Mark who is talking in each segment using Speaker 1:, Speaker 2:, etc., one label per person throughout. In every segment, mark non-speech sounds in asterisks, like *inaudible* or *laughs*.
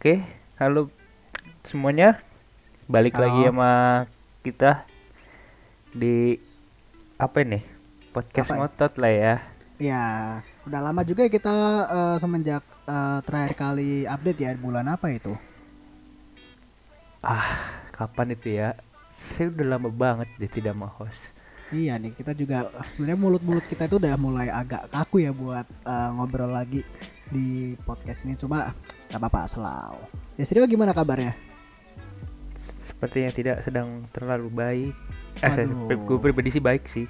Speaker 1: Oke, halo semuanya. Balik
Speaker 2: Halo.
Speaker 1: lagi sama kita di apa nih? Podcast
Speaker 2: Apa ya?
Speaker 1: ngotot lah ya.
Speaker 2: Ya, udah lama juga ya kita eh, semenjak eh, terakhir kali update ya bulan apa itu?
Speaker 1: Ah, kapan itu ya? Saya udah lama banget dia tidak mau host.
Speaker 2: Iya nih, kita juga sebenarnya mulut-mulut kita itu udah mulai agak kaku ya buat eh, ngobrol lagi di podcast ini. Cuma gak apa-apa, selalu. Ya Rio gimana kabarnya?
Speaker 1: Sepertinya tidak sedang terlalu baik. Eh, saya, gue pribadi sih baik sih.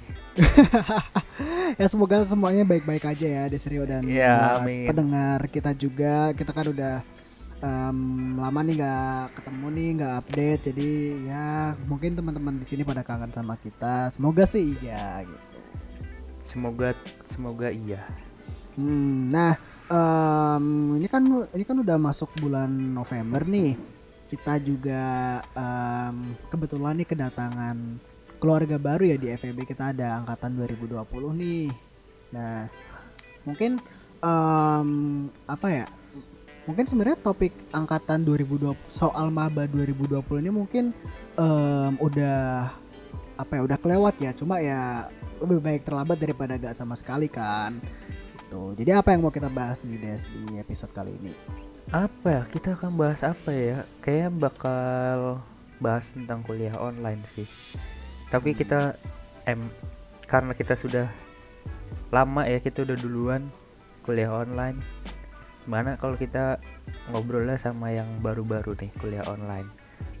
Speaker 1: *laughs*
Speaker 2: ya semoga semuanya baik-baik aja ya Desrio dan
Speaker 1: Ya,
Speaker 2: pendengar kita juga kita kan udah em, lama nih nggak ketemu nih nggak update jadi ya mungkin teman-teman di sini pada kangen sama kita semoga sih iya gitu
Speaker 1: Semoga semoga iya.
Speaker 2: Hmm, nah em, ini kan ini kan udah masuk bulan November nih kita juga em, kebetulan nih kedatangan keluarga baru ya di FEB kita ada angkatan 2020 nih. Nah, mungkin em, apa ya? Mungkin sebenarnya topik angkatan 2020 soal maba 2020 ini mungkin em, udah apa ya? Udah kelewat ya. Cuma ya lebih baik terlambat daripada gak sama sekali kan. Gitu. Jadi apa yang mau kita bahas nih Des di episode kali ini?
Speaker 1: Apa ya? Kita akan bahas apa ya? Kayaknya bakal bahas tentang kuliah online sih. Tapi kita em karena kita sudah lama ya kita udah duluan kuliah online. Mana kalau kita ngobrolnya sama yang baru-baru nih kuliah online.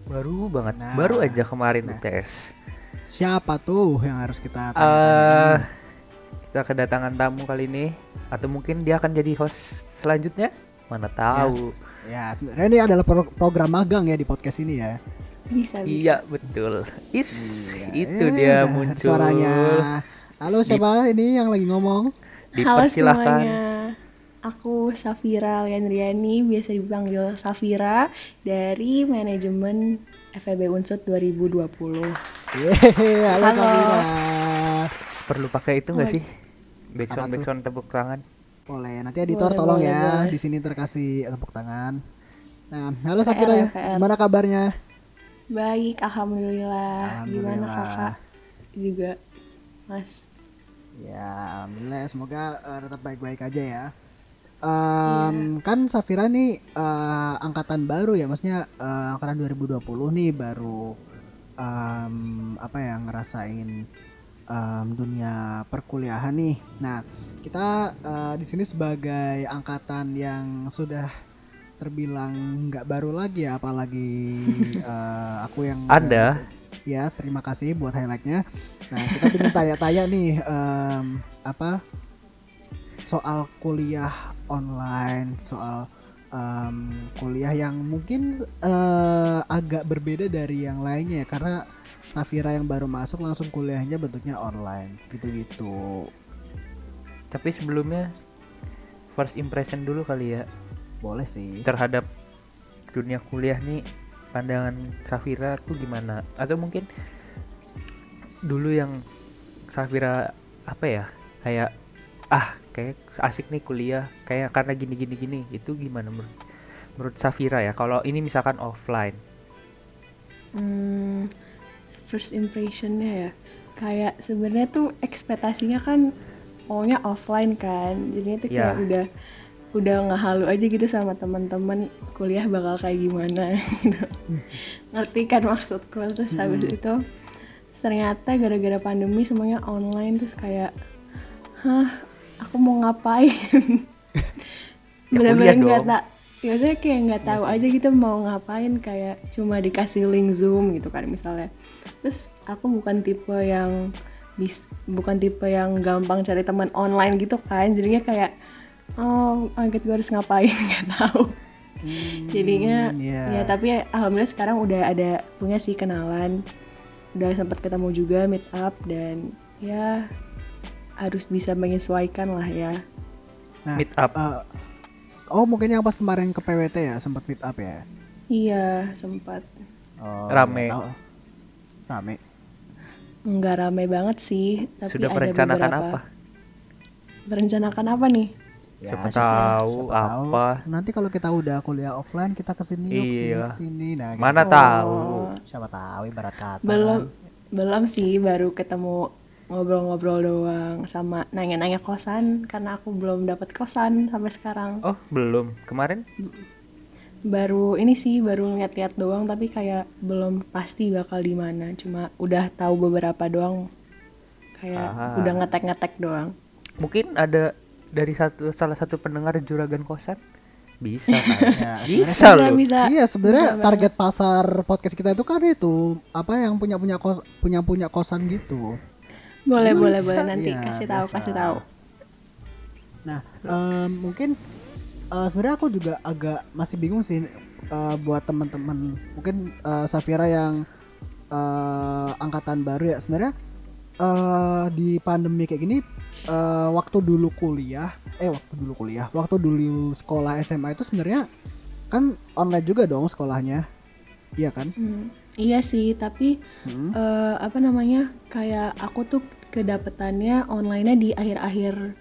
Speaker 1: Baru banget,
Speaker 2: Nah,
Speaker 1: baru aja kemarin
Speaker 2: nah.
Speaker 1: UTS.
Speaker 2: Siapa tuh yang harus kita
Speaker 1: Eh
Speaker 2: tanya?
Speaker 1: Kita kedatangan tamu kali ini atau mungkin dia akan jadi host selanjutnya? Mana tahu.
Speaker 2: ya, sebenarnya ini adalah pro- program magang ya di podcast ini ya.
Speaker 3: bisa bisa
Speaker 1: Iya betul. Is
Speaker 2: Iya,
Speaker 1: itu
Speaker 2: eh,
Speaker 1: dia muncul.
Speaker 2: Suaranya. Halo
Speaker 1: Di-
Speaker 2: siapa ini yang lagi ngomong?
Speaker 3: halo semuanya aku Safira Liandriani biasa dipanggil Safira dari manajemen FEB Unsut 2020
Speaker 2: Yeay, halo,
Speaker 3: Halo.
Speaker 2: Safira.
Speaker 1: Perlu pakai itu nggak
Speaker 3: Oh.
Speaker 1: sih? Backsound
Speaker 2: Apa
Speaker 1: backsound tepuk tangan.
Speaker 2: Boleh, nanti editor
Speaker 3: Boleh,
Speaker 2: tolong
Speaker 3: boleh,
Speaker 2: ya.
Speaker 3: boleh.
Speaker 2: Di sini terkasih tepuk tangan. Nah, halo Safira, gimana kabarnya?
Speaker 3: baik alhamdulillah, gimana
Speaker 2: Alhamdulillah.
Speaker 3: kakak juga mas
Speaker 2: Ya, alhamdulillah. Semoga eh, tetap baik-baik aja ya. Em, Kan Safira nih eh, angkatan baru ya, maksudnya eh, angkatan 2020 nih baru em, apa ya ngerasain em, dunia perkuliahan nih. Nah, kita eh, di sini sebagai angkatan yang sudah terbilang nggak baru lagi ya, apalagi *laughs* eh, aku yang
Speaker 1: Ada.
Speaker 2: ya terima kasih buat highlightnya nah kita ingin tanya-tanya nih em, apa soal kuliah online soal em, kuliah yang mungkin eh, agak berbeda dari yang lainnya ya karena Safira yang baru masuk langsung kuliahnya bentuknya online gitu-gitu.
Speaker 1: Tapi sebelumnya first impression dulu kali ya.
Speaker 2: Boleh sih.
Speaker 1: Terhadap dunia kuliah nih pandangan Safira tuh gimana? Atau mungkin dulu yang Safira apa ya kayak ah kayak asik nih kuliah kayak karena gini gini gini itu gimana menurut menurut Safira ya? Kalau ini misalkan offline.
Speaker 3: Hmm, first impressionnya ya. Kayak sebenarnya tuh ekspektasinya kan maunya offline kan. Jadinya tuh kayak
Speaker 1: Ya.
Speaker 3: udah udah ngehalu aja gitu sama teman-teman kuliah bakal kayak gimana *laughs* gitu. Ngerti kan maksudku? Terus habis itu ternyata gara-gara pandemi semuanya online terus kayak hah aku mau ngapain? *laughs*
Speaker 1: Ya,
Speaker 3: bener-bener nggak tak ya maksudnya kayak nggak tahu aja gitu mau ngapain kayak cuma dikasih link zoom gitu kan misalnya. Terus aku bukan tipe yang bis bukan tipe yang gampang cari teman online gitu kan. Jadinya kayak oh angkat gue harus ngapain? *laughs* Nggak tahu. Jadinya
Speaker 2: iya.
Speaker 3: ya tapi alhamdulillah sekarang udah ada punya sih kenalan. Udah sempat ketemu juga meet up dan ya harus bisa menyesuaikan lah ya.
Speaker 2: Nah
Speaker 1: meet up.
Speaker 2: eh, oh mungkin yang pas kemarin ke PWT ya sempat meet up ya
Speaker 3: iya sempat
Speaker 2: Oh,
Speaker 1: Rame.
Speaker 2: iya, tahu. rame
Speaker 3: nggak rame banget sih tapi
Speaker 1: sudah
Speaker 3: ada
Speaker 1: merencanakan
Speaker 3: beberapa.
Speaker 1: apa
Speaker 3: merencanakan apa nih
Speaker 2: Ya,
Speaker 1: siapa
Speaker 2: siapa-
Speaker 1: tahu
Speaker 2: siapa tahu.
Speaker 1: apa
Speaker 2: Nanti kalau kita udah kuliah offline kita ke sini yuk, ke sini,
Speaker 1: Iya.
Speaker 2: ke sini. Nah, gitu.
Speaker 1: mana tahu
Speaker 2: siapa tahu ibarat kata.
Speaker 3: belum belum sih baru ketemu ngobrol-ngobrol doang sama nanya-nanya kosan karena aku belum dapat kosan sampai sekarang.
Speaker 1: Oh belum. Kemarin?
Speaker 3: Baru ini sih baru ngeliat-liat doang tapi kayak belum pasti bakal di mana. Cuma udah tahu beberapa doang. Kayak
Speaker 1: Ah.
Speaker 3: udah ngetek-ngetek doang.
Speaker 1: Mungkin ada dari satu salah satu pendengar juragan kosan? Bisa kan?
Speaker 2: Ya, *laughs*
Speaker 1: bisa loh.
Speaker 3: bisa.
Speaker 2: Iya sebenarnya target pasar podcast kita itu kan itu apa yang punya punya kos punya punya kosan gitu.
Speaker 3: Boleh boleh boleh. Nanti
Speaker 2: Iya,
Speaker 3: kasih tahu
Speaker 2: biasa.
Speaker 3: kasih tahu.
Speaker 2: Nah em, mungkin eh, sebenarnya aku juga agak masih bingung sih eh, buat teman-teman mungkin eh, Safira yang eh, angkatan baru ya. Sebenarnya eh, di pandemi kayak gini eh, waktu dulu kuliah eh waktu dulu kuliah waktu dulu sekolah SMA itu sebenarnya kan online juga dong sekolahnya. Iya kan?
Speaker 3: Hmm, iya sih tapi
Speaker 2: Hmm.
Speaker 3: eh, apa namanya kayak aku tuh kedapetannya online-nya di akhir-akhir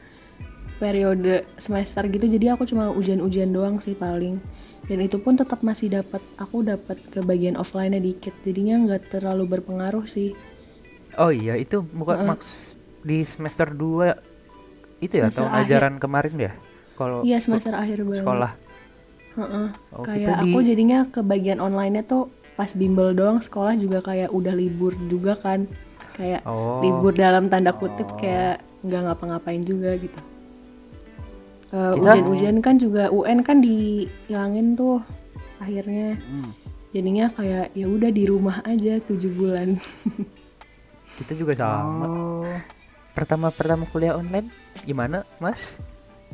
Speaker 3: periode semester gitu. Jadi aku cuma ujian-ujian doang sih paling. Dan itu pun tetap masih dapat aku dapat ke bagian offline-nya dikit. Jadinya nggak terlalu berpengaruh sih.
Speaker 1: Oh iya itu bukan maks di semester 2 itu ya
Speaker 3: akhir.
Speaker 1: ajaran kemarin ya? Kalau
Speaker 3: iya semester akhir banget
Speaker 1: sekolah.
Speaker 3: Heeh.
Speaker 1: Oh,
Speaker 3: kayak
Speaker 1: kita
Speaker 3: aku
Speaker 1: di-
Speaker 3: jadinya ke bagian online-nya tuh pas bimbel doang sekolah juga kayak udah libur juga kan. Kayak
Speaker 1: Oh.
Speaker 3: libur dalam tanda kutip kayak nggak ngapa-ngapain juga gitu. Eh,
Speaker 1: Kita-
Speaker 3: ujian-ujian kan juga UN kan dihilangin tuh akhirnya.
Speaker 2: Hmm.
Speaker 3: jadinya kayak ya udah di rumah aja tujuh bulan. *laughs*
Speaker 1: Kita juga sama.
Speaker 2: Oh,
Speaker 1: pertama pertama kuliah online gimana mas?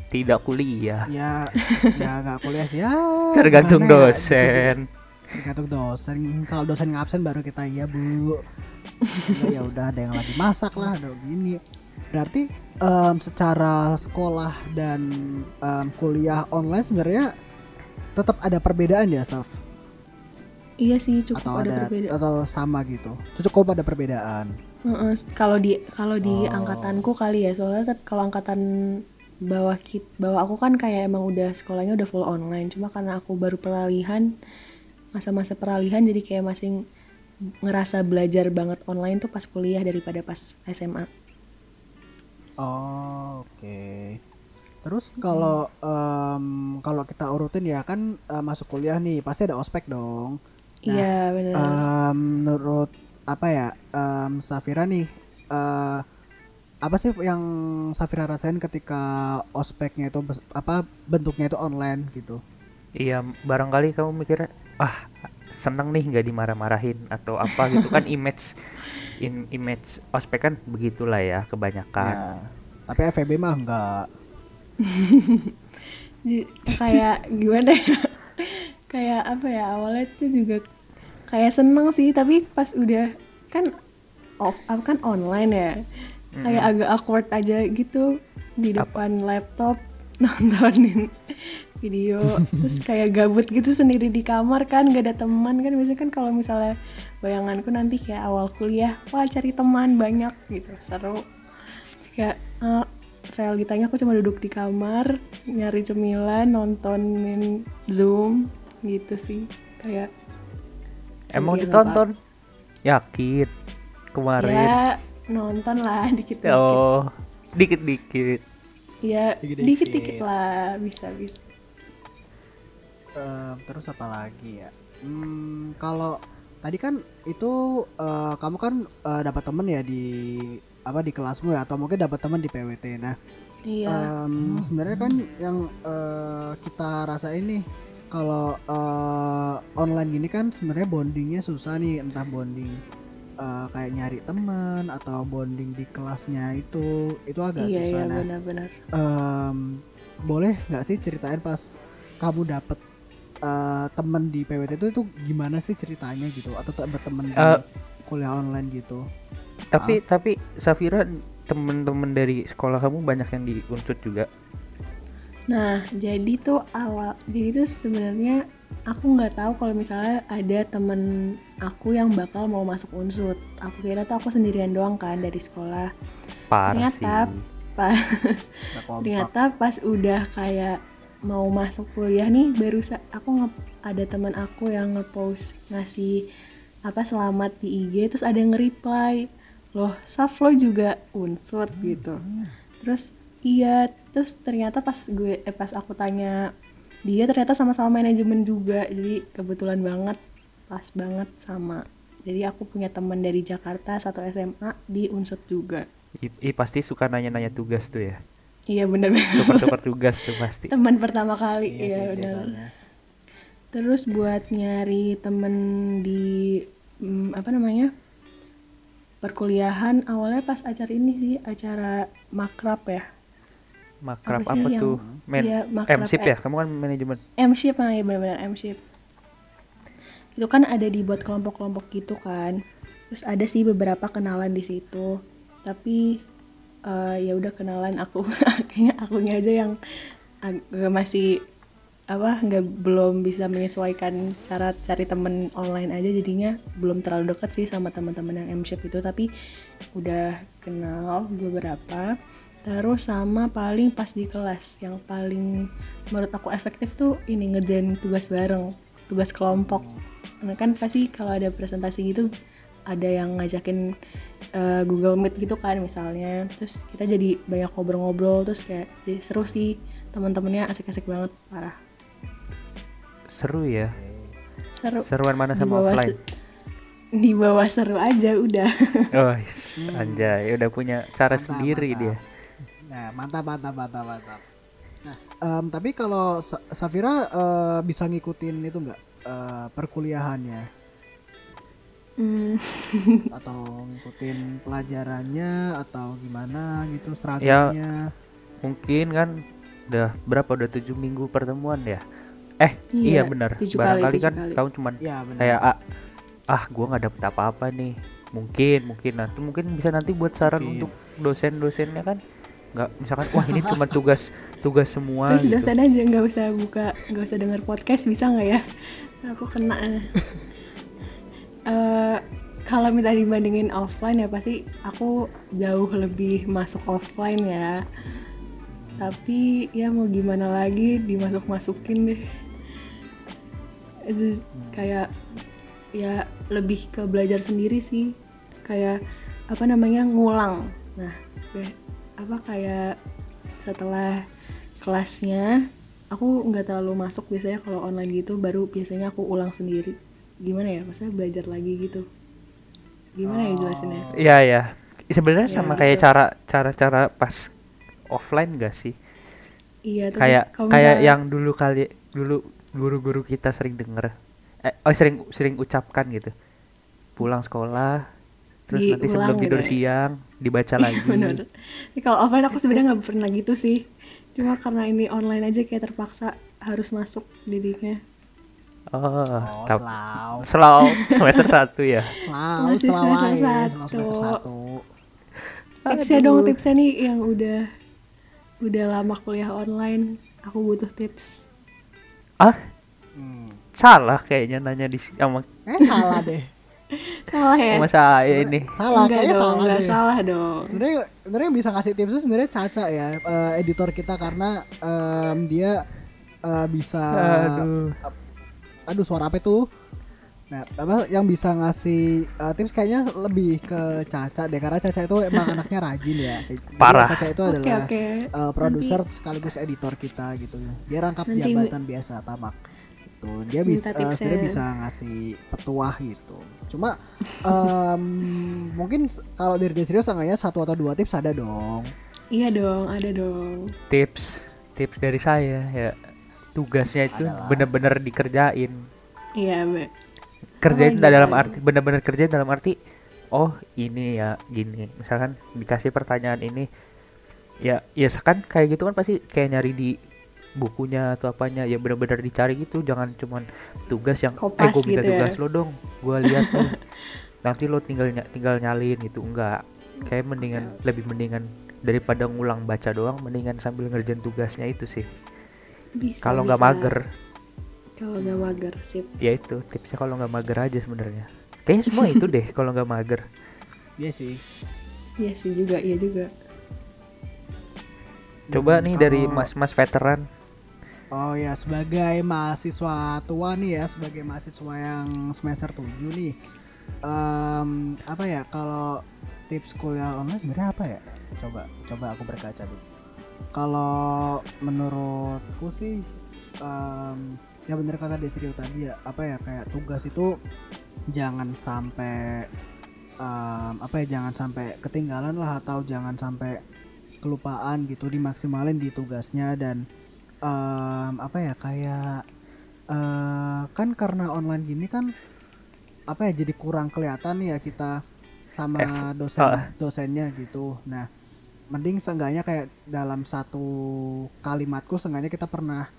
Speaker 1: Tidak kuliah.
Speaker 2: Ya, ya nggak kuliah sih. Ya.
Speaker 1: tergantung
Speaker 2: ya,
Speaker 1: dosen
Speaker 2: Tergantung dosen. Kalau dosen ngabsen baru kita iya bu. Ya udah ada yang lagi masak lah, ada gini. Berarti em, secara sekolah dan em, kuliah online sebenarnya tetap ada perbedaan ya, Saf?
Speaker 3: iya sih cukup
Speaker 2: Atau
Speaker 3: ada,
Speaker 2: ada
Speaker 3: perbedaan
Speaker 2: atau sama gitu? Cukup ada perbedaan.
Speaker 3: Kalau di kalau di
Speaker 2: Oh.
Speaker 3: angkatanku kali ya soalnya kalau angkatan bawah kit bawah aku kan kayak emang udah sekolahnya udah full online cuma karena aku baru peralihan masa-masa peralihan jadi kayak masih ngerasa belajar banget online tuh pas kuliah daripada pas SMA
Speaker 2: Oh, oke. Terus kalau em, kalau kita urutin ya kan eh, masuk kuliah nih pasti ada ospek dong. Nah,
Speaker 3: iya benar
Speaker 2: Em, menurut apa ya em, Safira nih eh, apa sih yang Safira rasain ketika ospeknya itu apa bentuknya itu online gitu?
Speaker 1: iya barangkali kamu mikirnya ah seneng nih nggak dimarah-marahin atau apa gitu. Kan image in image ospek kan begitulah ya kebanyakan.
Speaker 2: Ya. Tapi FEB mah enggak. *laughs*
Speaker 3: Kayak gimana ya? Kayak apa ya awalnya tuh juga kayak seneng sih tapi pas udah kan off kan online ya? Kayak agak awkward aja gitu di depan laptop *laughs* nontonin video terus kayak gabut gitu sendiri di kamar kan gak ada teman kan. Biasanya kan kalau misalnya bayanganku nanti kayak awal kuliah wah cari teman banyak gitu seru. Terus kayak eh, realitanya aku cuma duduk di kamar nyari cemilan nontonin zoom gitu sih. Kayak
Speaker 1: emang
Speaker 3: Iya,
Speaker 1: ditonton? yakin kemarin.
Speaker 3: Ya nonton lah dikit-dikit.
Speaker 1: Oh dikit-dikit.
Speaker 3: Ya
Speaker 2: Dikit-dikit.
Speaker 3: dikit-dikit lah bisa bisa
Speaker 2: Em, terus apa lagi ya? Hmm, kalau tadi kan itu eh, kamu kan eh, dapat temen ya di apa di kelasmu ya atau mungkin dapat teman di PWT. Nah,
Speaker 3: iya
Speaker 2: em, sebenarnya kan yang eh, kita rasain nih kalau eh, online gini kan sebenarnya bondingnya susah nih entah bonding eh, kayak nyari teman atau bonding di kelasnya itu itu agak
Speaker 3: iya
Speaker 2: susah.
Speaker 3: iya
Speaker 2: Nah,
Speaker 3: benar-benar
Speaker 2: Em, boleh nggak sih ceritain pas kamu dapet eh, temen di PWT itu itu gimana sih ceritanya gitu atau tak berteman
Speaker 1: Eh.
Speaker 2: kuliah online gitu
Speaker 1: tapi tapi Safira temen-temen dari sekolah kamu banyak yang di Unsut juga
Speaker 3: Nah, jadi tuh awal, jadi tuh sebenarnya aku nggak tahu kalau misalnya ada temen aku yang bakal mau masuk unsut. Aku kira tuh aku sendirian doang kan dari sekolah.
Speaker 1: parah
Speaker 3: Ternyata-
Speaker 1: sih *laughs*
Speaker 2: kompak.
Speaker 3: ternyata pas udah kayak mau masuk kuliah nih baru aku nge- ada teman aku yang ngepost ngasih apa selamat di IG terus ada yang nge-reply loh Saf lo juga unsut gitu. terus iya terus ternyata pas gue eh, pas aku tanya dia ternyata sama-sama manajemen juga jadi kebetulan banget pas banget sama jadi aku punya teman dari Jakarta satu SMA di unsut juga.
Speaker 1: I, i pasti suka nanya-nanya tugas tuh ya.
Speaker 3: Iya bener-bener
Speaker 1: Tukar-tukar tugas tuh pasti.
Speaker 3: teman pertama kali
Speaker 2: Iya
Speaker 3: iya benar terus buat nyari temen di mm, apa namanya perkuliahan awalnya pas acara ini sih acara makrab ya
Speaker 1: Makrab
Speaker 3: Apa
Speaker 1: apa,
Speaker 3: yang-
Speaker 1: tuh? Men
Speaker 3: iya,
Speaker 1: MSIP
Speaker 3: eh.
Speaker 1: ya? Kamu kan manajemen.
Speaker 3: M-ship ah, ya benar-benar M-ship itu kan ada dibuat kelompok-kelompok gitu kan terus ada sih beberapa kenalan di situ tapi eh, ya udah kenalan aku *laughs* kayaknya akunya aja yang agak masih apa nggak belum bisa menyesuaikan cara cari temen online aja jadinya belum terlalu dekat sih sama teman-teman yang M-ship itu tapi udah kenal beberapa. Terus sama paling pas di kelas yang paling menurut aku efektif tuh ini ngerjain tugas bareng tugas kelompok. Karena kan pasti kalau ada presentasi gitu ada yang ngajakin eh, Google Meet gitu kan misalnya terus kita jadi banyak ngobrol-ngobrol terus kayak jadi seru sih teman-temannya asik-asik banget parah
Speaker 1: Seru ya.
Speaker 3: seru
Speaker 1: Seruan mana sama
Speaker 3: bawah
Speaker 1: offline?
Speaker 3: se- di bawah seru aja udah *laughs*
Speaker 1: Oh, anjay, udah punya cara
Speaker 2: Mantap,
Speaker 1: sendiri
Speaker 2: mantap.
Speaker 1: dia.
Speaker 2: Nah, mantap, mantap, mantap, mantap. Nah, em, tapi kalau Sa- Safira eh, bisa ngikutin itu nggak eh, perkuliahannya
Speaker 3: Hmm, *laughs*
Speaker 2: atau ngikutin pelajarannya atau gimana gitu
Speaker 1: Ya,
Speaker 2: strateginya?
Speaker 1: Mungkin kan udah berapa udah tujuh minggu pertemuan ya? Eh,
Speaker 3: Iya,
Speaker 1: iya, benar.
Speaker 3: tujuh
Speaker 1: Barangkali
Speaker 3: kali,
Speaker 1: kan
Speaker 3: kali.
Speaker 1: kamu cuman
Speaker 2: Ya,
Speaker 1: kayak ah, ah gua nggak dapet apa-apa nih. Mungkin, mungkin nanti mungkin bisa nanti buat saran
Speaker 2: Mungkin.
Speaker 1: untuk dosen-dosennya kan. Nggak misalkan wah ini cuma tugas tugas semua
Speaker 3: terus
Speaker 1: gitu.
Speaker 3: dosen aja nggak usah buka nggak usah denger podcast bisa nggak ya aku kena *laughs* Eh, kalau minta dibandingin offline ya pasti aku jauh lebih masuk offline ya. Tapi ya mau gimana lagi dimasuk masukin deh. Itu kayak ya lebih ke belajar sendiri sih. Kayak apa namanya ngulang. Nah apa kayak setelah kelasnya aku nggak terlalu masuk biasanya kalau online gitu baru biasanya aku ulang sendiri gimana ya maksudnya belajar lagi gitu. Gimana ya jelasinnya?
Speaker 1: Iya ya. Sebenarnya
Speaker 3: Ya,
Speaker 1: sama
Speaker 3: gitu.
Speaker 1: kayak cara cara cara pas offline gak sih?
Speaker 3: iya tapi
Speaker 1: kayak kayak yang dulu kali dulu guru-guru kita sering denger. Eh oh sering sering ucapkan gitu. Pulang sekolah terus nanti sebelum tidur
Speaker 3: gitu ya.
Speaker 1: siang dibaca lagi.
Speaker 3: bener kalau offline aku sebenarnya nggak pernah gitu sih. Cuma karena ini online aja kayak terpaksa harus masuk didiknya
Speaker 1: oh,
Speaker 2: Oh,
Speaker 1: tap-
Speaker 2: selalu.
Speaker 1: selalu *laughs* semester satu ya?
Speaker 2: Selalu,
Speaker 3: Masih
Speaker 2: selalu
Speaker 3: semester
Speaker 2: aja, semester satu.
Speaker 3: tipsnya dong tipsnya nih yang udah udah lama kuliah online. Aku butuh tips.
Speaker 1: Ah?
Speaker 2: Hmm.
Speaker 1: salah kayaknya nanya di sama
Speaker 2: Eh salah deh. *laughs*
Speaker 3: salah ya?
Speaker 1: Sama saya ini.
Speaker 2: Salah,
Speaker 3: enggak
Speaker 2: kayaknya
Speaker 3: dong
Speaker 2: salah
Speaker 3: enggak
Speaker 2: deh.
Speaker 3: salah dong.
Speaker 2: Sebenarnya sebenarnya yang bisa ngasih tips itu sebenarnya Caca ya, eh, editor kita karena em, dia eh, bisa
Speaker 1: aduh
Speaker 2: aduh suara apa itu? Nah, apa yang bisa ngasih eh, tips kayaknya lebih ke Caca deh karena Caca itu emang anaknya rajin ya. Jadi
Speaker 1: Parah.
Speaker 2: Caca itu adalah
Speaker 3: oke
Speaker 2: eh, produser sekaligus editor kita gitu. Dia rangkap
Speaker 3: Nanti
Speaker 2: jabatan biasa tamak. Gitu. Dia bisa
Speaker 3: Minta
Speaker 2: eh, sebenarnya bisa ngasih petuah gitu. Cuma em, *laughs* mungkin kalau dari dia serius enggaknya satu atau dua tips ada dong.
Speaker 3: iya dong ada dong
Speaker 1: tips tips dari saya ya tugasnya itu bener-bener dikerjain.
Speaker 3: Iya mbak
Speaker 1: kerjain
Speaker 3: Apalagi,
Speaker 1: dalam arti bener-bener kerjain dalam arti oh ini ya gini. Misalkan dikasih pertanyaan ini ya ya kan kayak gitu kan pasti kayak nyari di bukunya atau apanya ya bener-bener dicari gitu. Jangan cuman tugas yang eh
Speaker 3: Kopas
Speaker 1: gue minta
Speaker 3: gitu ya.
Speaker 1: tugas lo dong gue lihat *laughs* nih nanti lo tinggal ny- tinggal nyalin gitu enggak. Kayak mendingan lebih mendingan daripada ngulang baca doang mendingan sambil ngerjain tugasnya itu sih
Speaker 3: Bisa,
Speaker 1: kalau nggak mager
Speaker 3: kalau nggak mager sip
Speaker 1: ya itu tipsnya kalau nggak mager aja sebenarnya kayaknya semua *laughs* itu deh kalau nggak mager
Speaker 2: Iya sih.
Speaker 3: iya sih juga iya juga
Speaker 1: Coba
Speaker 2: Hmm,
Speaker 1: nih dari
Speaker 2: kalau-
Speaker 1: mas-mas veteran.
Speaker 2: Oh ya, sebagai mahasiswa tua nih ya, sebagai mahasiswa yang semester 7 nih. em, apa ya kalau tips kuliah online sebenarnya apa ya? Coba coba aku berkaca dulu. Kalau menurutku sih em, ya bener kata Desrio tadi ya, apa ya kayak tugas itu jangan sampai em, apa ya jangan sampai ketinggalan lah atau jangan sampai kelupaan gitu dimaksimalin di tugasnya dan em, apa ya kayak eh, kan karena online gini kan apa ya jadi kurang kelihatan ya kita sama dosen
Speaker 1: ah.
Speaker 2: dosennya gitu nah mending seenggaknya kayak dalam satu kalimatku seenggaknya kita pernah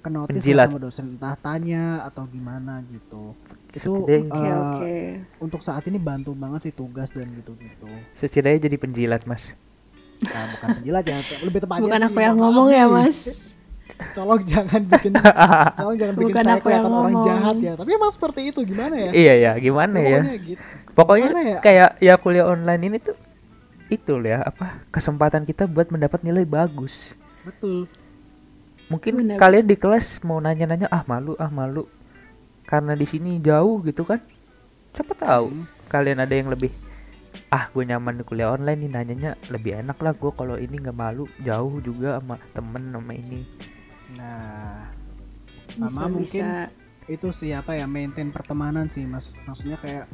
Speaker 2: kenotis sama dosen entah tanya atau gimana gitu itu
Speaker 3: Oke
Speaker 2: eh,
Speaker 3: oke.
Speaker 2: untuk saat ini bantu banget sih tugas dan gitu-gitu
Speaker 1: Setidaknya jadi penjilat mas.
Speaker 2: nah, bukan penjilat ya lebih tepatnya
Speaker 3: Bukan
Speaker 2: sih,
Speaker 3: aku yang ngomong ya mas. *laughs*
Speaker 2: tolong jangan bikin *laughs* tolong jangan bikin
Speaker 3: Bukan
Speaker 2: saya
Speaker 3: aku yang
Speaker 2: kelihatan orang
Speaker 3: ngomong.
Speaker 2: jahat ya tapi emang seperti itu gimana ya
Speaker 1: iya ya gimana ya.
Speaker 2: pokoknya gitu
Speaker 1: Pokoknya
Speaker 2: Gimana ya?
Speaker 1: kayak ya kuliah online ini tuh itu ya apa kesempatan kita buat mendapat nilai bagus.
Speaker 2: betul
Speaker 1: Mungkin
Speaker 3: Benar.
Speaker 1: kalian di kelas mau nanya-nanya ah malu ah malu karena di sini jauh gitu kan. Siapa tahu
Speaker 2: Hmm.
Speaker 1: kalian ada yang lebih ah gue nyaman di kuliah online nih nanyanya lebih enak lah gue kalau ini nggak malu jauh juga sama temen sama ini
Speaker 2: nah
Speaker 3: Bisa
Speaker 2: sama mungkin
Speaker 3: bisa.
Speaker 2: itu sih apa ya maintain pertemanan sih mas maksudnya kayak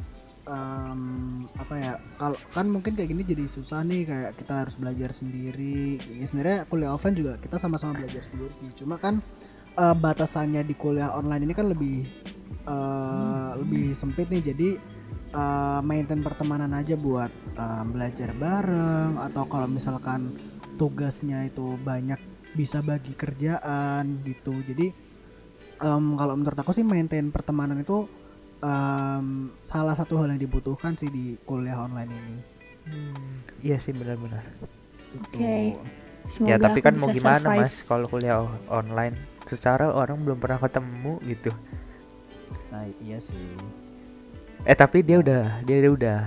Speaker 2: em, apa ya kalau kan mungkin kayak gini jadi susah nih kayak kita harus belajar sendiri. Ya sebenarnya kuliah offline juga kita sama-sama belajar sendiri sih. Cuma kan eh, batasannya di kuliah online ini kan lebih eh, lebih sempit nih. Jadi eh, maintain pertemanan aja buat eh, belajar bareng atau kalau misalkan tugasnya itu banyak bisa bagi kerjaan gitu. Jadi em, kalau menurut aku sih maintain pertemanan itu em, salah satu hal yang dibutuhkan sih di kuliah online ini
Speaker 1: iya sih benar-benar
Speaker 2: Gitu.
Speaker 3: Oke. Semoga
Speaker 1: ya tapi kan mau gimana
Speaker 3: survive.
Speaker 1: mas kalau kuliah online secara orang belum pernah ketemu gitu
Speaker 2: nah iya sih
Speaker 1: eh tapi dia udah dia, dia udah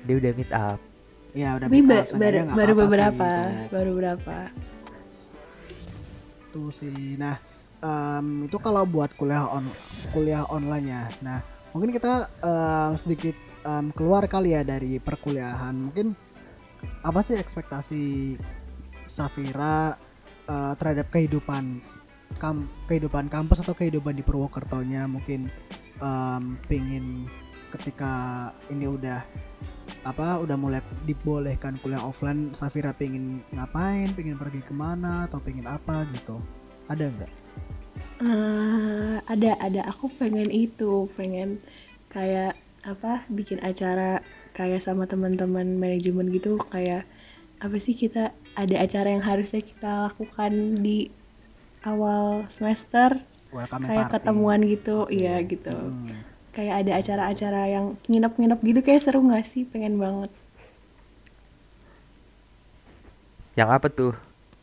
Speaker 1: dia udah meet up
Speaker 2: ya udah meet
Speaker 3: ba-
Speaker 2: up, seenggaknya
Speaker 3: baru,
Speaker 2: sih
Speaker 3: beberapa,
Speaker 2: itu.
Speaker 3: baru beberapa.
Speaker 2: Tuh sih. Nah, em, itu kalau buat kuliah on kuliah online ya. Nah, mungkin kita em, sedikit em, keluar kali ya dari perkuliahan. Mungkin apa sih ekspektasi Safira eh, terhadap kehidupan kam kehidupan kampus atau kehidupan di Purwokertonya mungkin em, pingin ketika ini udah apa udah mulai dibolehkan kuliah offline Safira pengen ngapain pengen pergi ke mana atau pengen apa gitu ada nggak?
Speaker 3: Eh, ada ada. Aku pengen itu pengen kayak apa bikin acara kayak sama teman-teman manajemen gitu. Kayak apa sih kita ada acara yang harusnya kita lakukan di awal semester.
Speaker 2: Welcome
Speaker 3: kayak
Speaker 2: party.
Speaker 3: ketemuan gitu. Iya gitu.
Speaker 2: Hmm.
Speaker 3: kayak ada acara-acara yang nginep-nginep gitu. Kayak seru nggak sih? Pengen banget.
Speaker 1: Yang apa tuh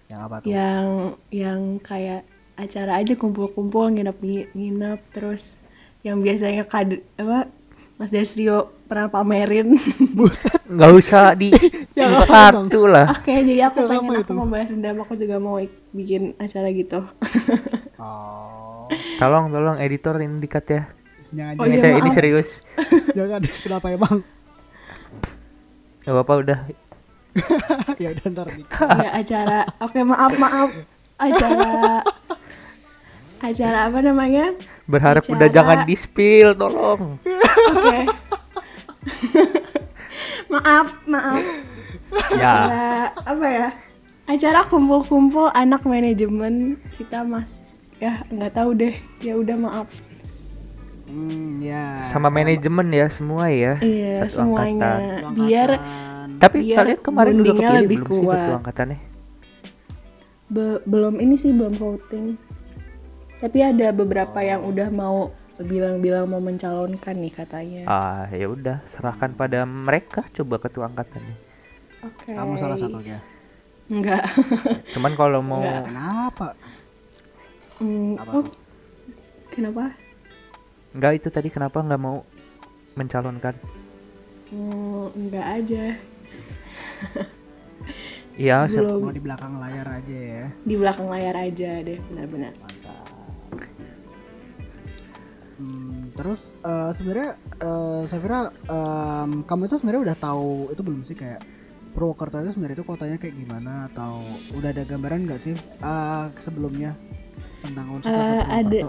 Speaker 2: yang apa tuh?
Speaker 3: Yang yang kayak acara aja kumpul-kumpul nginep-nginep terus yang biasanya kad apa Mas Desrio pernah pamerin. *laughs*
Speaker 2: Buset.
Speaker 1: Nggak usah di *laughs*
Speaker 2: Yang
Speaker 1: kartu lah.
Speaker 3: Oke jadi aku
Speaker 2: Yang
Speaker 3: pengen aku
Speaker 2: itu?
Speaker 3: mau balas dendam aku juga mau ik- bikin acara gitu. *laughs*
Speaker 2: Oh.
Speaker 1: Tolong tolong editor ini dikat ya.
Speaker 2: Jangan
Speaker 3: Oh,
Speaker 1: ini
Speaker 3: iya,
Speaker 1: saya ini serius.
Speaker 2: Jangan kenapa emang?
Speaker 1: Nggak apa-apa udah *laughs*
Speaker 2: ya udah ntar di
Speaker 3: ya acara oke maaf maaf. Acara acara apa namanya?
Speaker 1: Berharap
Speaker 3: Acara-
Speaker 1: udah jangan di spill tolong.
Speaker 3: Oke. *laughs* *laughs* Maaf maaf.
Speaker 1: Ya.
Speaker 3: Acara apa ya? Acara kumpul-kumpul anak manajemen kita mas. Ya nggak tahu deh. Ya udah maaf.
Speaker 2: Hmm, ya
Speaker 1: sama. manajemen ya semua ya.
Speaker 3: Iya
Speaker 1: satu
Speaker 3: semuanya.
Speaker 1: angkatan.
Speaker 3: Biar
Speaker 2: angkatan.
Speaker 1: Tapi
Speaker 3: biar
Speaker 1: kalian kemarin udah kepilih
Speaker 3: lebih
Speaker 1: belum sih
Speaker 3: kuat.
Speaker 1: satu angkatannya?
Speaker 3: Be- belum ini sih belum voting. Tapi ada beberapa yang udah mau bilang-bilang mau mencalonkan nih katanya.
Speaker 1: Ah ya udah serahkan pada mereka coba ketua angkatannya
Speaker 3: oke.
Speaker 2: Kamu salah satunya
Speaker 3: enggak. *laughs*
Speaker 1: Cuman kalau mau
Speaker 3: Enggak.
Speaker 2: kenapa?
Speaker 3: Hmm,
Speaker 2: Apa
Speaker 3: oh, kenapa?
Speaker 1: Nggak itu tadi kenapa nggak mau mencalonkan?
Speaker 3: Hmm, enggak aja *laughs*
Speaker 1: Iya,
Speaker 3: belum
Speaker 2: Mau di belakang layar aja ya.
Speaker 3: di belakang layar aja deh benar-benar
Speaker 2: Mantap. Hmm, terus eh, sebenarnya eh, Safira em, kamu itu sebenarnya udah tahu itu belum sih kayak Purwokerto itu sebenarnya itu kotanya kayak gimana atau udah ada gambaran nggak sih eh, sebelumnya tentang unsur kota
Speaker 3: ada.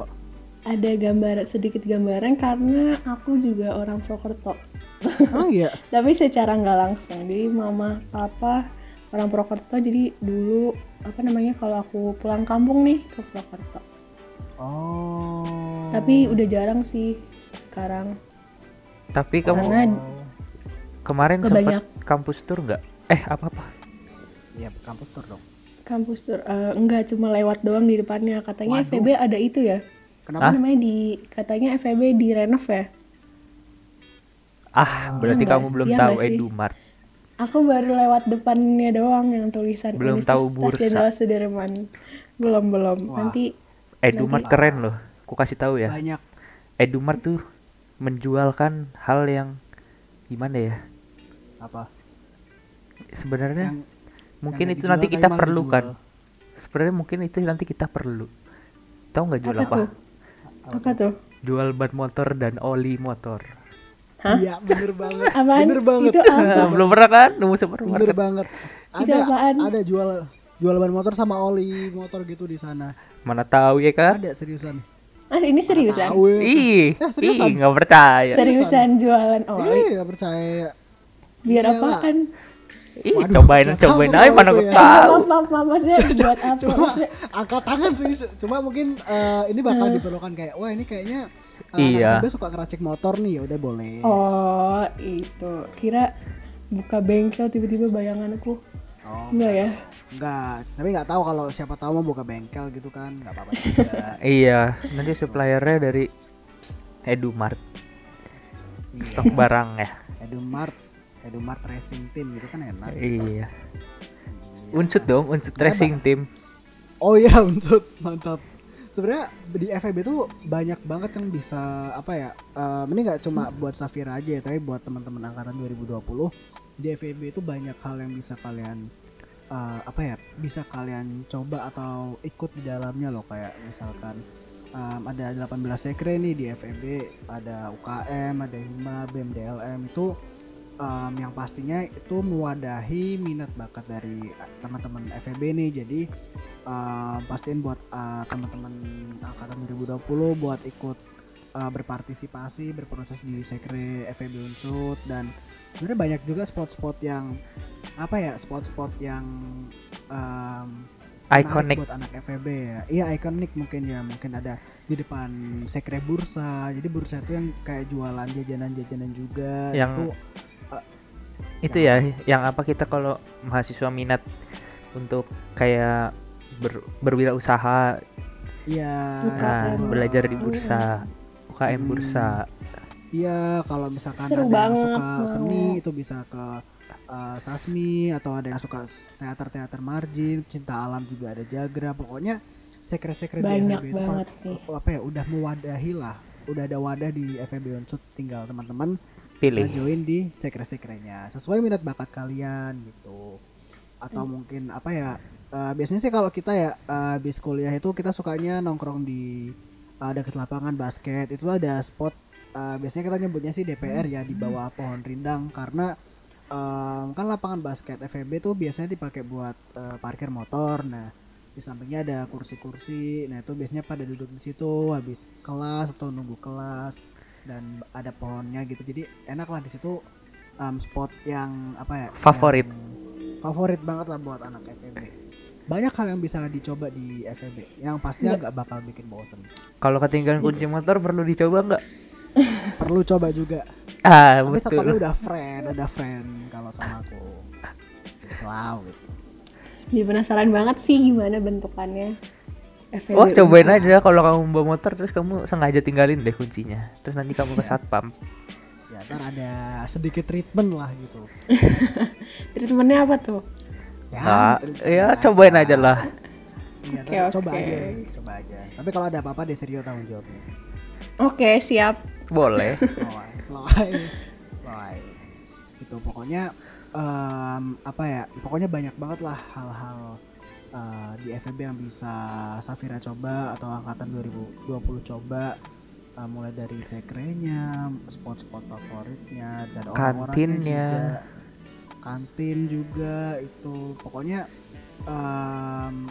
Speaker 3: Ada gambar sedikit gambaran karena aku juga orang Purwokerto
Speaker 2: Oh iya. *laughs*
Speaker 3: tapi secara nggak langsung jadi mama papa orang Purwokerto jadi dulu apa namanya kalau aku pulang kampung nih ke Purwokerto
Speaker 2: Oh.
Speaker 3: tapi udah jarang sih sekarang
Speaker 1: tapi kamu
Speaker 3: karena
Speaker 1: kemarin sempat kampus tour nggak? Eh, apa-apa?
Speaker 2: Iya kampus tur dong.
Speaker 3: kampus tur eh, enggak cuma lewat doang di depannya katanya
Speaker 2: Waduh.
Speaker 3: FEB ada itu ya
Speaker 2: Kenapa?
Speaker 3: apa namanya di katanya FEB di renov ya
Speaker 1: Ah, berarti
Speaker 3: Iya
Speaker 1: kamu belum
Speaker 3: iya
Speaker 1: tahu? Edumart.
Speaker 3: aku baru lewat depannya doang yang tulisan
Speaker 1: Belum tahu bursa.
Speaker 3: Jenderal Sudirman belum belum
Speaker 2: Wah.
Speaker 3: nanti
Speaker 1: Edumart keren loh. Aku kasih tahu ya.
Speaker 2: Banyak.
Speaker 1: Edumart tuh menjualkan hal yang gimana ya?
Speaker 2: Apa?
Speaker 1: Sebenarnya
Speaker 2: Yang
Speaker 1: mungkin
Speaker 2: yang
Speaker 1: itu nanti kita perlukan. Sebenarnya mungkin itu nanti kita perlu. Tahu nggak jual
Speaker 3: apa
Speaker 1: apa?
Speaker 3: tuh apa tuh
Speaker 1: Jual ban motor dan oli motor.
Speaker 3: Hah?
Speaker 2: Iya bener banget.
Speaker 3: apaan
Speaker 2: Bener banget.
Speaker 3: itu apa *laughs*
Speaker 1: Belum pernah kan nemu
Speaker 2: Bener
Speaker 1: supermarket?
Speaker 2: banget.
Speaker 3: Itu
Speaker 2: Ada
Speaker 3: apaan?
Speaker 2: ada jual jual ban motor sama oli motor gitu di sana.
Speaker 1: Mana tahu ya kan?
Speaker 2: Ada seriusan.
Speaker 3: ah ini seriusan
Speaker 2: ya.
Speaker 1: Ih,
Speaker 2: Eh, seriusan?
Speaker 1: ih nggak percaya.
Speaker 3: seriusan jualan oli
Speaker 2: Iya percaya.
Speaker 3: biar
Speaker 2: Iyalah.
Speaker 3: apaan
Speaker 1: Ih,
Speaker 2: Waduh,
Speaker 1: cobain cobain aja mana gue
Speaker 2: ya.
Speaker 1: tahu.
Speaker 3: maaf maaf maksudnya *laughs* buat apa
Speaker 2: Cuma
Speaker 3: Maksudnya-
Speaker 2: angkat tangan sih. Cuma mungkin eh, ini bakal diperlukan kayak wah ini kayaknya uh,
Speaker 1: Iya.
Speaker 2: suka ngeracik motor nih ya udah boleh.
Speaker 3: oh itu kira buka bengkel tiba-tiba bayanganku
Speaker 2: Oh,
Speaker 3: enggak ya
Speaker 2: enggak. Tapi nggak tahu kalau siapa tahu mau buka bengkel gitu kan nggak apa-apa juga. *laughs*
Speaker 1: Iya, nanti suppliernya dari Edumart.
Speaker 2: Iya.
Speaker 1: Stok barang ya.
Speaker 2: Edumart, Edumart Racing Team gitu kan enak.
Speaker 1: Iya. Unsut dong, unsut racing team.
Speaker 2: Oh iya *laughs* unsut mantap. Sebenarnya di FEB tuh banyak banget yang bisa apa ya? eh, ini nggak cuma buat Safira aja ya, tapi buat teman-teman angkatan 2020 di FEB itu banyak hal yang bisa kalian eh, apa ya? Bisa kalian coba atau ikut di dalamnya loh kayak misalkan em, ada 18 sekre nih di FEB, ada UKM, ada HIMA, BEM, DLM itu em, yang pastinya itu mewadahi minat bakat dari teman-teman FEB nih jadi eh, pastiin buat eh, teman-teman angkatan 2020 buat ikut eh, berpartisipasi berproses di sekre FEB Unsut dan sebenarnya banyak juga spot-spot yang apa ya spot-spot yang menarik
Speaker 1: Iconic.
Speaker 2: buat anak FEB ya. Iya ikonik mungkin ya. Mungkin ada di depan sekre bursa. Jadi bursa itu yang kayak jualan jajanan-jajanan juga
Speaker 1: Yang
Speaker 2: itu
Speaker 1: Itu ya, yang apa kita kalau mahasiswa minat untuk kayak ber, berwirausaha,
Speaker 2: iya
Speaker 1: nah,
Speaker 3: UKM.
Speaker 1: belajar di bursa, UKM
Speaker 2: Hmm.
Speaker 1: bursa.
Speaker 2: Iya, kalau misalkan
Speaker 3: Seru
Speaker 2: ada yang
Speaker 3: banget,
Speaker 2: suka
Speaker 3: mau.
Speaker 2: seni itu bisa ke uh, Sasmi atau ada yang suka s- teater-teater margin, cinta alam juga ada Jagra. Pokoknya sekre-sekre di
Speaker 3: Banyak
Speaker 2: FEB itu
Speaker 3: banget nih.
Speaker 2: apa ya udah mewadahi lah. Udah ada wadah di FEB Unsut tinggal teman-teman
Speaker 1: Pilih.
Speaker 2: bisa join di sekre-sekrenya sesuai minat bakat kalian gitu. Atau mungkin apa ya? Uh, biasanya sih kalau kita ya uh, habis kuliah itu kita sukanya nongkrong di uh, dekat lapangan basket. Itu ada spot uh, biasanya kita nyebutnya sih DPR ya di bawah pohon rindang karena um, kan lapangan basket FEB tuh biasanya dipakai buat uh, parkir motor. Nah, di sampingnya ada kursi-kursi. Nah, itu biasanya pada duduk di situ habis kelas atau nunggu kelas dan ada pohonnya gitu. Jadi enak lah di situ um, spot yang apa ya?
Speaker 1: Favorit.
Speaker 2: yang favorit banget lah buat anak FEB. Banyak hal yang bisa dicoba di FEB yang pastinya nggak bakal bikin bosen.
Speaker 1: Kalau ketinggalan kunci motor perlu dicoba nggak? *laughs*
Speaker 2: Perlu coba juga.
Speaker 1: Ah,
Speaker 2: Tapi
Speaker 1: betul.
Speaker 2: satpamnya udah friend, udah friend kalau sama aku. Selalu gitu.
Speaker 3: jadi penasaran banget sih gimana bentukannya FEB
Speaker 1: Oh, cobain aja kalau kamu bawa motor terus kamu sengaja tinggalin deh kuncinya. Terus nanti kamu ke satpam.
Speaker 2: Ya, ntar ada sedikit treatment lah gitu. *laughs*
Speaker 3: treatmentnya apa tuh
Speaker 2: Ya, treatment
Speaker 1: ya cobain aja lah.
Speaker 2: Iya,
Speaker 3: Oke,
Speaker 2: ntar coba aja, coba aja. Tapi kalau ada apa-apa Desrio tanggung jawabnya.
Speaker 3: oke siap
Speaker 1: Boleh. *laughs*
Speaker 2: Slow aja, slow aja. Slow aja. Itu pokoknya em, apa ya pokoknya banyak banget lah hal-hal eh, di FEB yang bisa Safira coba atau angkatan 2020 coba Eh, mulai dari sekrenya spot-spot favoritnya dan orang-orangnya
Speaker 1: Kantinnya.
Speaker 2: juga kantin juga itu. Pokoknya em,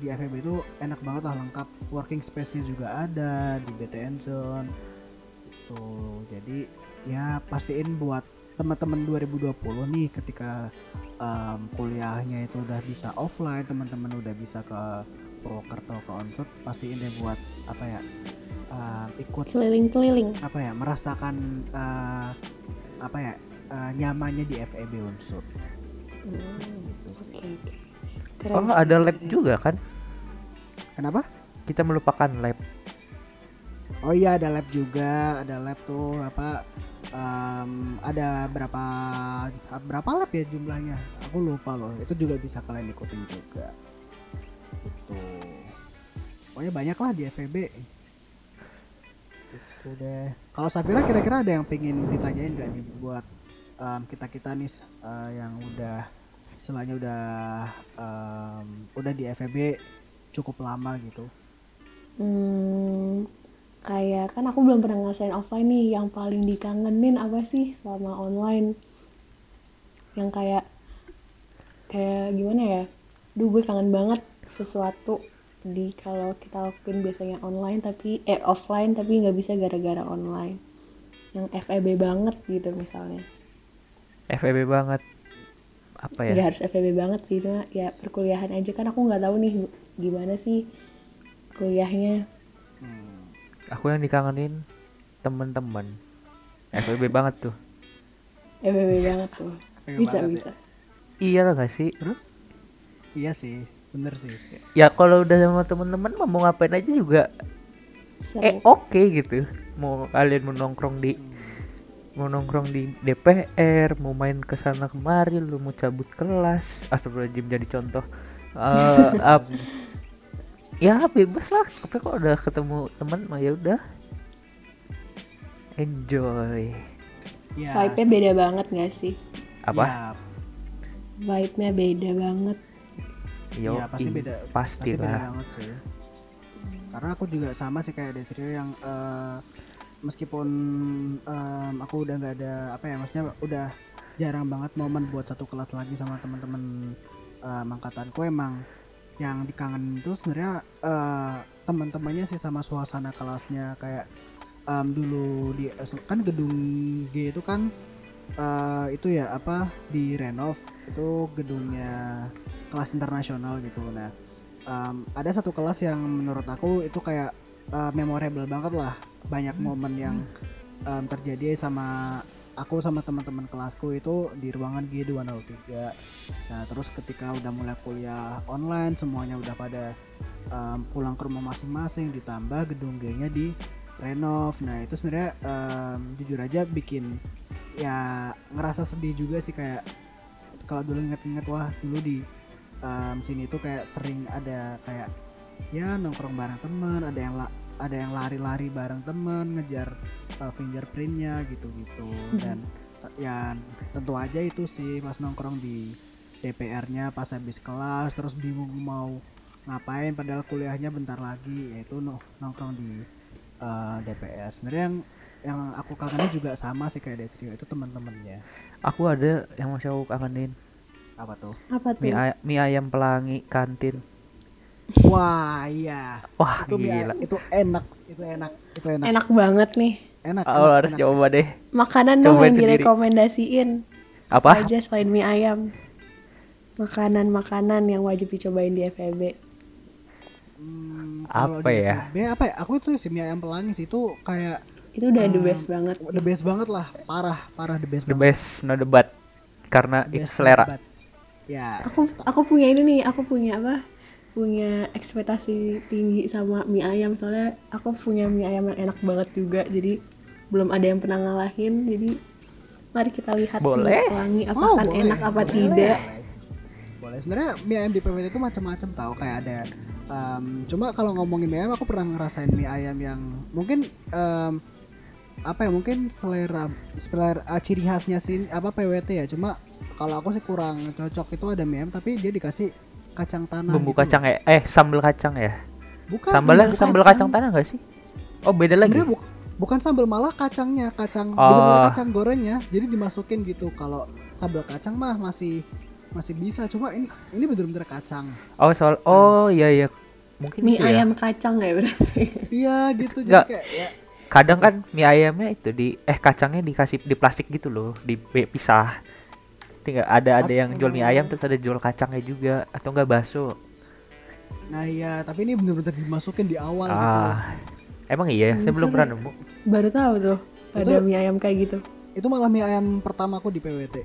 Speaker 2: di FEB itu enak banget lah lengkap. Working space-nya juga ada di BTN Zone tuh jadi ya pastiin buat teman-teman 2020 nih ketika em, kuliahnya itu udah bisa offline teman-teman udah bisa ke Purwokerto ke Onsut pastiin deh buat apa ya em, ikut
Speaker 3: keliling-keliling.
Speaker 2: apa ya merasakan eh, apa ya eh, nyamannya di FEB Unsur gitu sih
Speaker 1: Oh, ada lab juga kan?
Speaker 2: kenapa
Speaker 1: Kita melupakan lab.
Speaker 2: Oh iya ada lab juga, ada lab tuh apa em, ada berapa berapa lab ya jumlahnya? Aku lupa loh. Itu juga bisa kalian ikutin juga. Itu. Pokoknya banyak lah di FEB. Itu deh. Kalau Safira kira-kira ada yang pengen ditanyain gak nih buat kita kita nih eh, yang udah istilahnya udah em, udah di FEB cukup lama gitu.
Speaker 3: Hmm, kayak kan aku belum pernah ngerasain offline nih. Yang paling dikangenin apa sih selama online? Yang kayak kayak gimana ya? Duh gue kangen banget sesuatu di kalau kita lakuin biasanya online tapi eh offline tapi nggak bisa gara-gara online. Yang FEB banget gitu misalnya.
Speaker 1: FEB banget. Apa ya?
Speaker 3: Nggak harus FEB banget sih cuma ya perkuliahan aja kan aku nggak tahu nih gimana sih kuliahnya.
Speaker 1: Aku yang dikangenin temen-temen. FEB banget tuh.
Speaker 3: FEB banget tuh. *laughs*
Speaker 2: FEB
Speaker 3: Bisa
Speaker 2: banget ya.
Speaker 3: bisa.
Speaker 1: Iya lah gak sih?
Speaker 2: Terus? Iya sih, bener sih.
Speaker 1: Ya kalau udah sama temen-temen mau ngapain aja juga
Speaker 3: Seru.
Speaker 1: eh oke gitu. Mau kalian mau nongkrong di mau nongkrong di DPR, mau main ke sana kemari, lu mau cabut kelas, astagfirullahaladzim jadi contoh. Eh, ap- *laughs* ya bebas lah, tapi kalau udah ketemu teman mah ya udah enjoy.
Speaker 2: Ya,
Speaker 3: Vibe-nya beda banget gak sih?
Speaker 1: Apa?
Speaker 2: Ya,
Speaker 3: Vibe-nya beda banget.
Speaker 1: Yo,
Speaker 2: ya, pasti beda.
Speaker 1: Pasti
Speaker 2: Pasti beda
Speaker 1: lah.
Speaker 2: banget sih. Karena aku juga sama sih kayak Desrio yang eh, meskipun em, aku udah nggak ada apa ya, maksudnya udah jarang banget momen buat satu kelas lagi sama teman-teman em, angkatanku emang yang dikangen itu sebenarnya eh, teman-temannya sih sama suasana kelasnya. Kayak em, dulu di kan gedung G itu kan eh, itu ya apa di renov itu gedungnya kelas internasional gitu. Nah em, ada satu kelas yang menurut aku itu kayak eh, memorable banget lah banyak momen yang em, terjadi sama aku sama teman-teman kelasku itu di ruangan G203 nah terus ketika udah mulai kuliah online semuanya udah pada em, pulang ke rumah masing-masing ditambah gedung G-nya di renov. Nah itu sebenarnya em, jujur aja bikin ya ngerasa sedih juga sih kayak kalau dulu inget-inget wah dulu di em, sini tuh kayak sering ada kayak ya nongkrong bareng teman ada yang la- ada yang lari-lari bareng teman ngejar uh, fingerprintnya gitu-gitu dan t- ya tentu aja itu sih pas nongkrong di DPR-nya pas habis kelas terus bingung mau ngapain padahal kuliahnya bentar lagi yaitu no- nongkrong di uh, DPR sebenarnya yang yang aku kangenin juga sama sih kayak Desrio itu teman-temannya
Speaker 1: Aku ada yang masih aku kangenin.
Speaker 2: apa tuh
Speaker 3: Apa tuh?
Speaker 1: Mie, ay- mie ayam pelangi kantin.
Speaker 2: Wah iya
Speaker 1: Wah,
Speaker 2: itu
Speaker 1: gila.
Speaker 2: itu enak itu enak itu enak
Speaker 3: Enak banget nih.
Speaker 2: enak,
Speaker 1: Oh,
Speaker 2: enak,
Speaker 1: harus
Speaker 2: enak.
Speaker 1: coba deh.
Speaker 3: Makanan dong
Speaker 1: Cobain
Speaker 3: yang
Speaker 1: sendiri.
Speaker 3: direkomendasiin.
Speaker 1: Apa?
Speaker 3: Aja selain mie ayam. Makanan-makanan yang wajib dicobain di FEB.
Speaker 2: Hmm,
Speaker 1: Apa ya?
Speaker 2: FEB, apa ya aku itu si mie ayam pelangi sih itu kayak
Speaker 3: Itu udah the best banget.
Speaker 2: the best banget lah parah parah the best
Speaker 1: The
Speaker 2: banget
Speaker 1: best, no debat. Karena
Speaker 2: The
Speaker 1: itu
Speaker 2: best
Speaker 1: selera.
Speaker 2: ya
Speaker 3: Aku aku punya ini nih, aku punya apa? Punya ekspektasi tinggi sama mie ayam soalnya aku punya mie ayam yang enak banget juga. Jadi belum ada yang pernah ngalahin. Jadi mari kita lihat
Speaker 1: Boleh.
Speaker 3: mie pelangi
Speaker 2: Oh,
Speaker 3: apakah
Speaker 2: boleh,
Speaker 3: enak apa
Speaker 2: boleh,
Speaker 3: tidak.
Speaker 2: boleh. boleh sebenarnya mie ayam di PWT itu macam-macam tahu kayak ada em, cuma kalau ngomongin mie ayam aku pernah ngerasain mie ayam yang mungkin em, apa ya mungkin selera selera uh, ciri khasnya sih apa PWT ya cuma kalau aku sih kurang cocok itu ada mie ayam tapi dia dikasih kacang tanah
Speaker 1: Bumbu
Speaker 2: gitu
Speaker 1: kacang ya? Eh, sambal kacang ya?
Speaker 2: loh. bukan
Speaker 1: Sambalnya
Speaker 2: bumbu
Speaker 1: sambal kacang tanah gak sih? Oh, beda lagi.
Speaker 2: Buk- bukan sambal malah kacangnya kacang
Speaker 1: Oh.
Speaker 2: bener-bener kacang gorengnya jadi dimasukin gitu kalau sambal kacang mah masih masih bisa cuma ini ini bener-bener kacang
Speaker 1: Oh, soal Oh, iya iya. Mungkin
Speaker 3: mie
Speaker 1: ya.
Speaker 3: ayam kacang ya berarti *laughs*
Speaker 2: iya gitu jadi
Speaker 1: Nggak.
Speaker 2: kayak ya
Speaker 1: Kadang kan mie ayamnya itu di eh kacangnya dikasih di plastik gitu loh, dipisah. Tinggal ada ada yang jual mie ayam terus ada jual kacangnya juga atau enggak bakso.
Speaker 2: nah iya tapi ini bener-bener dimasukin di awal gitu.
Speaker 1: Ah. Emang iya, saya belum pernah nemu. *laughs*
Speaker 3: baru tahu tuh ada
Speaker 2: Itu-
Speaker 3: mie ayam kayak gitu.
Speaker 2: Itu malah mie ayam pertamaku di PWT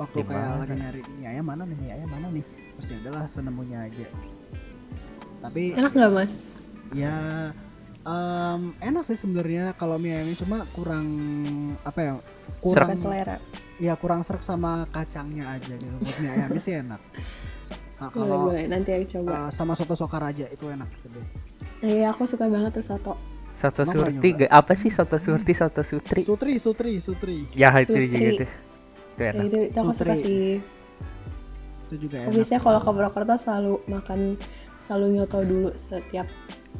Speaker 2: waktu
Speaker 1: Di
Speaker 2: kayak lagi nyari mie ayam mana nih mie ayam mana nih? Terus ya udahlah senemunya aja. Tapi
Speaker 3: enak nggak mas?
Speaker 2: Ya em, enak sih sebenarnya kalau mie ayamnya cuma kurang apa ya kurang
Speaker 3: bukan selera
Speaker 2: ya kurang serak sama kacangnya aja gitu. Buat mie ayamnya sih enak. Sa- sa-
Speaker 3: boleh
Speaker 2: kalau
Speaker 3: boleh. Nanti aku coba.
Speaker 2: eh, sama soto sokaraja itu enak the best.
Speaker 3: iya aku suka banget tuh soto.
Speaker 1: Soto surti, apa sih soto surti, soto sutri?
Speaker 2: sutri sutri sutri.
Speaker 1: Ya itu
Speaker 3: Sutri.
Speaker 1: juga itu. Itu
Speaker 3: Ya,
Speaker 1: enak.
Speaker 3: itu, itu aku suka sih.
Speaker 2: Itu juga enak
Speaker 3: biasanya kalau ke Purwokerto selalu makan selalu nyoto dulu setiap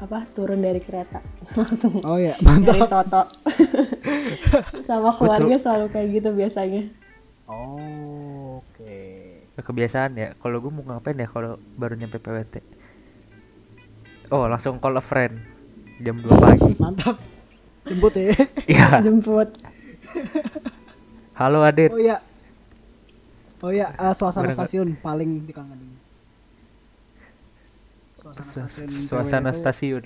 Speaker 3: apa? Turun dari kereta. *laughs* Langsung
Speaker 2: oh ya mantap.
Speaker 3: soto. *laughs* Sama keluarga selalu kayak gitu biasanya.
Speaker 2: Oh, oke.
Speaker 1: Kebiasaan ya. Kalau gue mau ngapain ya kalau baru nyampe PWT? Oh, langsung call a friend. Jam 2 pagi. *laughs*
Speaker 2: mantap. Jemput ya.
Speaker 1: Iya.
Speaker 3: jemput.
Speaker 1: Halo Adit.
Speaker 2: oh iya. Oh iya eh, suasana
Speaker 1: Berangkat.
Speaker 2: stasiun paling dikangenin suasana stasiun
Speaker 1: Suasana
Speaker 2: PWT.
Speaker 1: stasiun.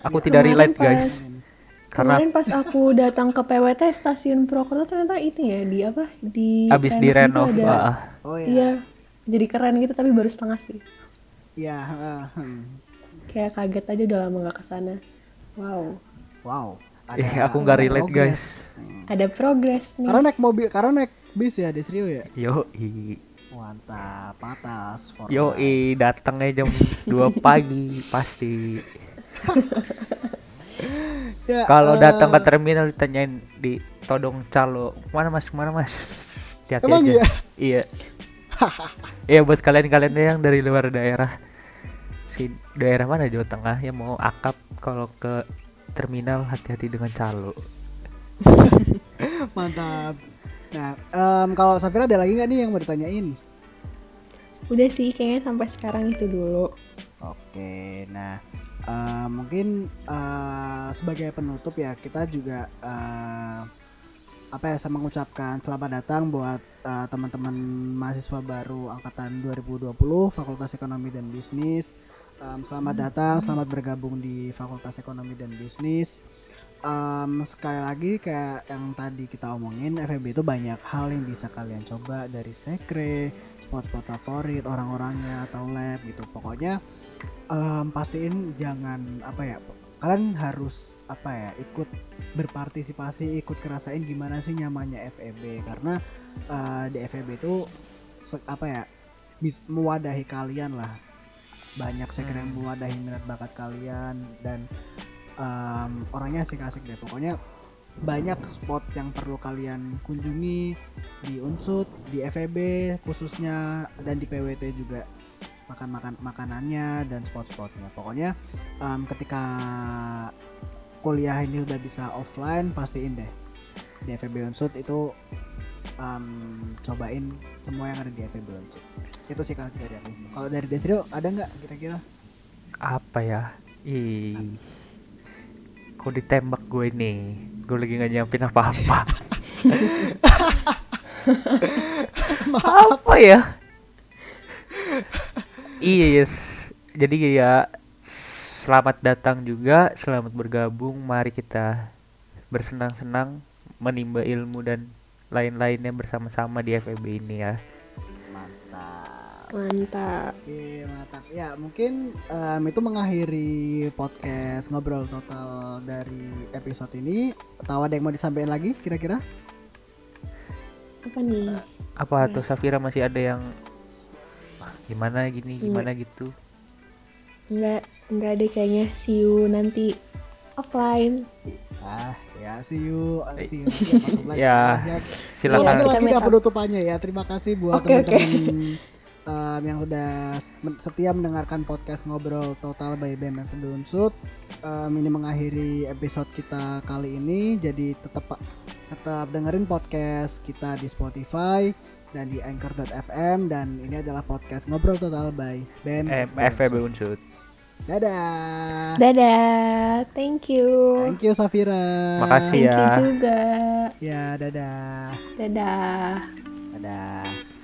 Speaker 1: Aku
Speaker 3: Iya.
Speaker 1: tidak
Speaker 3: Kemarin
Speaker 1: relate,
Speaker 3: pas-
Speaker 1: guys. Karena
Speaker 3: kemarin pas aku datang ke PWT stasiun Purwokerto ternyata ini ya di apa di
Speaker 1: abis di
Speaker 3: renov ada.
Speaker 1: ah.
Speaker 2: oh iya
Speaker 3: iya jadi keren gitu tapi baru setengah sih
Speaker 2: iya eh, hmm.
Speaker 3: kayak kaget aja udah lama gak ke sana wow
Speaker 2: wow
Speaker 1: Eh, aku nggak
Speaker 2: ada
Speaker 1: relate,
Speaker 2: progress.
Speaker 1: guys.
Speaker 2: Hmm.
Speaker 3: ada progres nih
Speaker 2: karena naik mobil karena naik bis ya Desrio ya
Speaker 1: Yo, i.
Speaker 2: mantap patas
Speaker 1: Yo, i, datangnya jam 2 *laughs* pagi pasti. *laughs*
Speaker 2: Ya,
Speaker 1: Kalau
Speaker 2: eh,
Speaker 1: datang ke terminal ditanyain di todong calo, mana mas, mana mas? Hati-hati
Speaker 2: Emang
Speaker 1: aja.
Speaker 2: iya?
Speaker 1: Iya. *laughs* Iya buat kalian-kalian yang dari luar daerah, si daerah mana Jawa Tengah yang mau akap kalau ke terminal hati-hati dengan calo.
Speaker 2: mantap nah em, kalau Safira ada lagi nggak nih yang mau ditanyain
Speaker 3: udah sih kayaknya sampai sekarang itu dulu.
Speaker 2: Oke nah eh, mungkin eh, sebagai penutup ya kita juga eh, apa ya saya mengucapkan selamat datang buat eh, teman-teman mahasiswa baru angkatan 2020 Fakultas Ekonomi dan Bisnis. Em, selamat datang selamat bergabung di Fakultas Ekonomi dan Bisnis Em, sekali lagi kayak yang tadi kita omongin FEB itu banyak hal yang bisa kalian coba dari sekre spot-spot favorit orang-orangnya atau lab gitu. Pokoknya em, pastiin jangan apa ya kalian harus apa ya ikut berpartisipasi ikut kerasain gimana sih nyamannya FEB karena eh, di FEB itu se- apa ya bis, mewadahi kalian lah. Banyak sekre yang mewadahi minat bakat kalian dan em, orangnya asik-asik deh pokoknya banyak spot yang perlu kalian kunjungi di Unsut, di FEB khususnya dan di PWT juga makan-makan makanannya dan spot-spotnya. Pokoknya em, ketika kuliah ini udah bisa offline pastiin deh di FEB Unsut itu em, cobain semua yang ada di FEB Unsut. Itu sih kalau dari aku. Kalau dari Desrio ada nggak kira-kira?
Speaker 1: Apa ya? Ih. Kok ditembak gue nih? Gue lagi nggak nyiapin apa-apa. *laughs* apa ya? iya yes. Jadi ya selamat datang juga, selamat bergabung. Mari kita bersenang-senang menimba ilmu dan lain-lainnya bersama-sama di FEB ini ya.
Speaker 2: Mantap. Oke, mantap. Ya, mungkin em, itu mengakhiri podcast ngobrol total dari episode ini. Tahu ada yang mau disampaikan lagi kira-kira?
Speaker 3: apa nih
Speaker 1: Apa tuh Safira masih ada yang "Ah, gimana gini, gimana gitu?
Speaker 3: Enggak, enggak deh kayaknya. See you nanti offline.
Speaker 2: Ah, ya see you, uh, see you ya. *laughs*
Speaker 1: Ya,
Speaker 2: Ya,
Speaker 1: silakan.
Speaker 2: Lagi
Speaker 3: Kita
Speaker 2: lagi dah penutupannya ya. Terima kasih buat
Speaker 3: Oke, oke.
Speaker 2: teman-teman um, yang udah s- men- setia mendengarkan podcast ngobrol total by BM FM Unsut. Um, ini mengakhiri episode kita kali ini. Jadi tetap tetap dengerin podcast kita di Spotify dan di anchor.fm dan ini adalah podcast ngobrol total by BM
Speaker 1: Eh,
Speaker 2: Unsut.
Speaker 1: Unsut.
Speaker 2: Dadah.
Speaker 3: Dadah, thank you.
Speaker 2: Thank you Safira.
Speaker 1: Makasih
Speaker 3: Thank you
Speaker 1: ya.
Speaker 3: juga.
Speaker 2: Ya, dadah.
Speaker 3: Dadah.
Speaker 2: Dadah.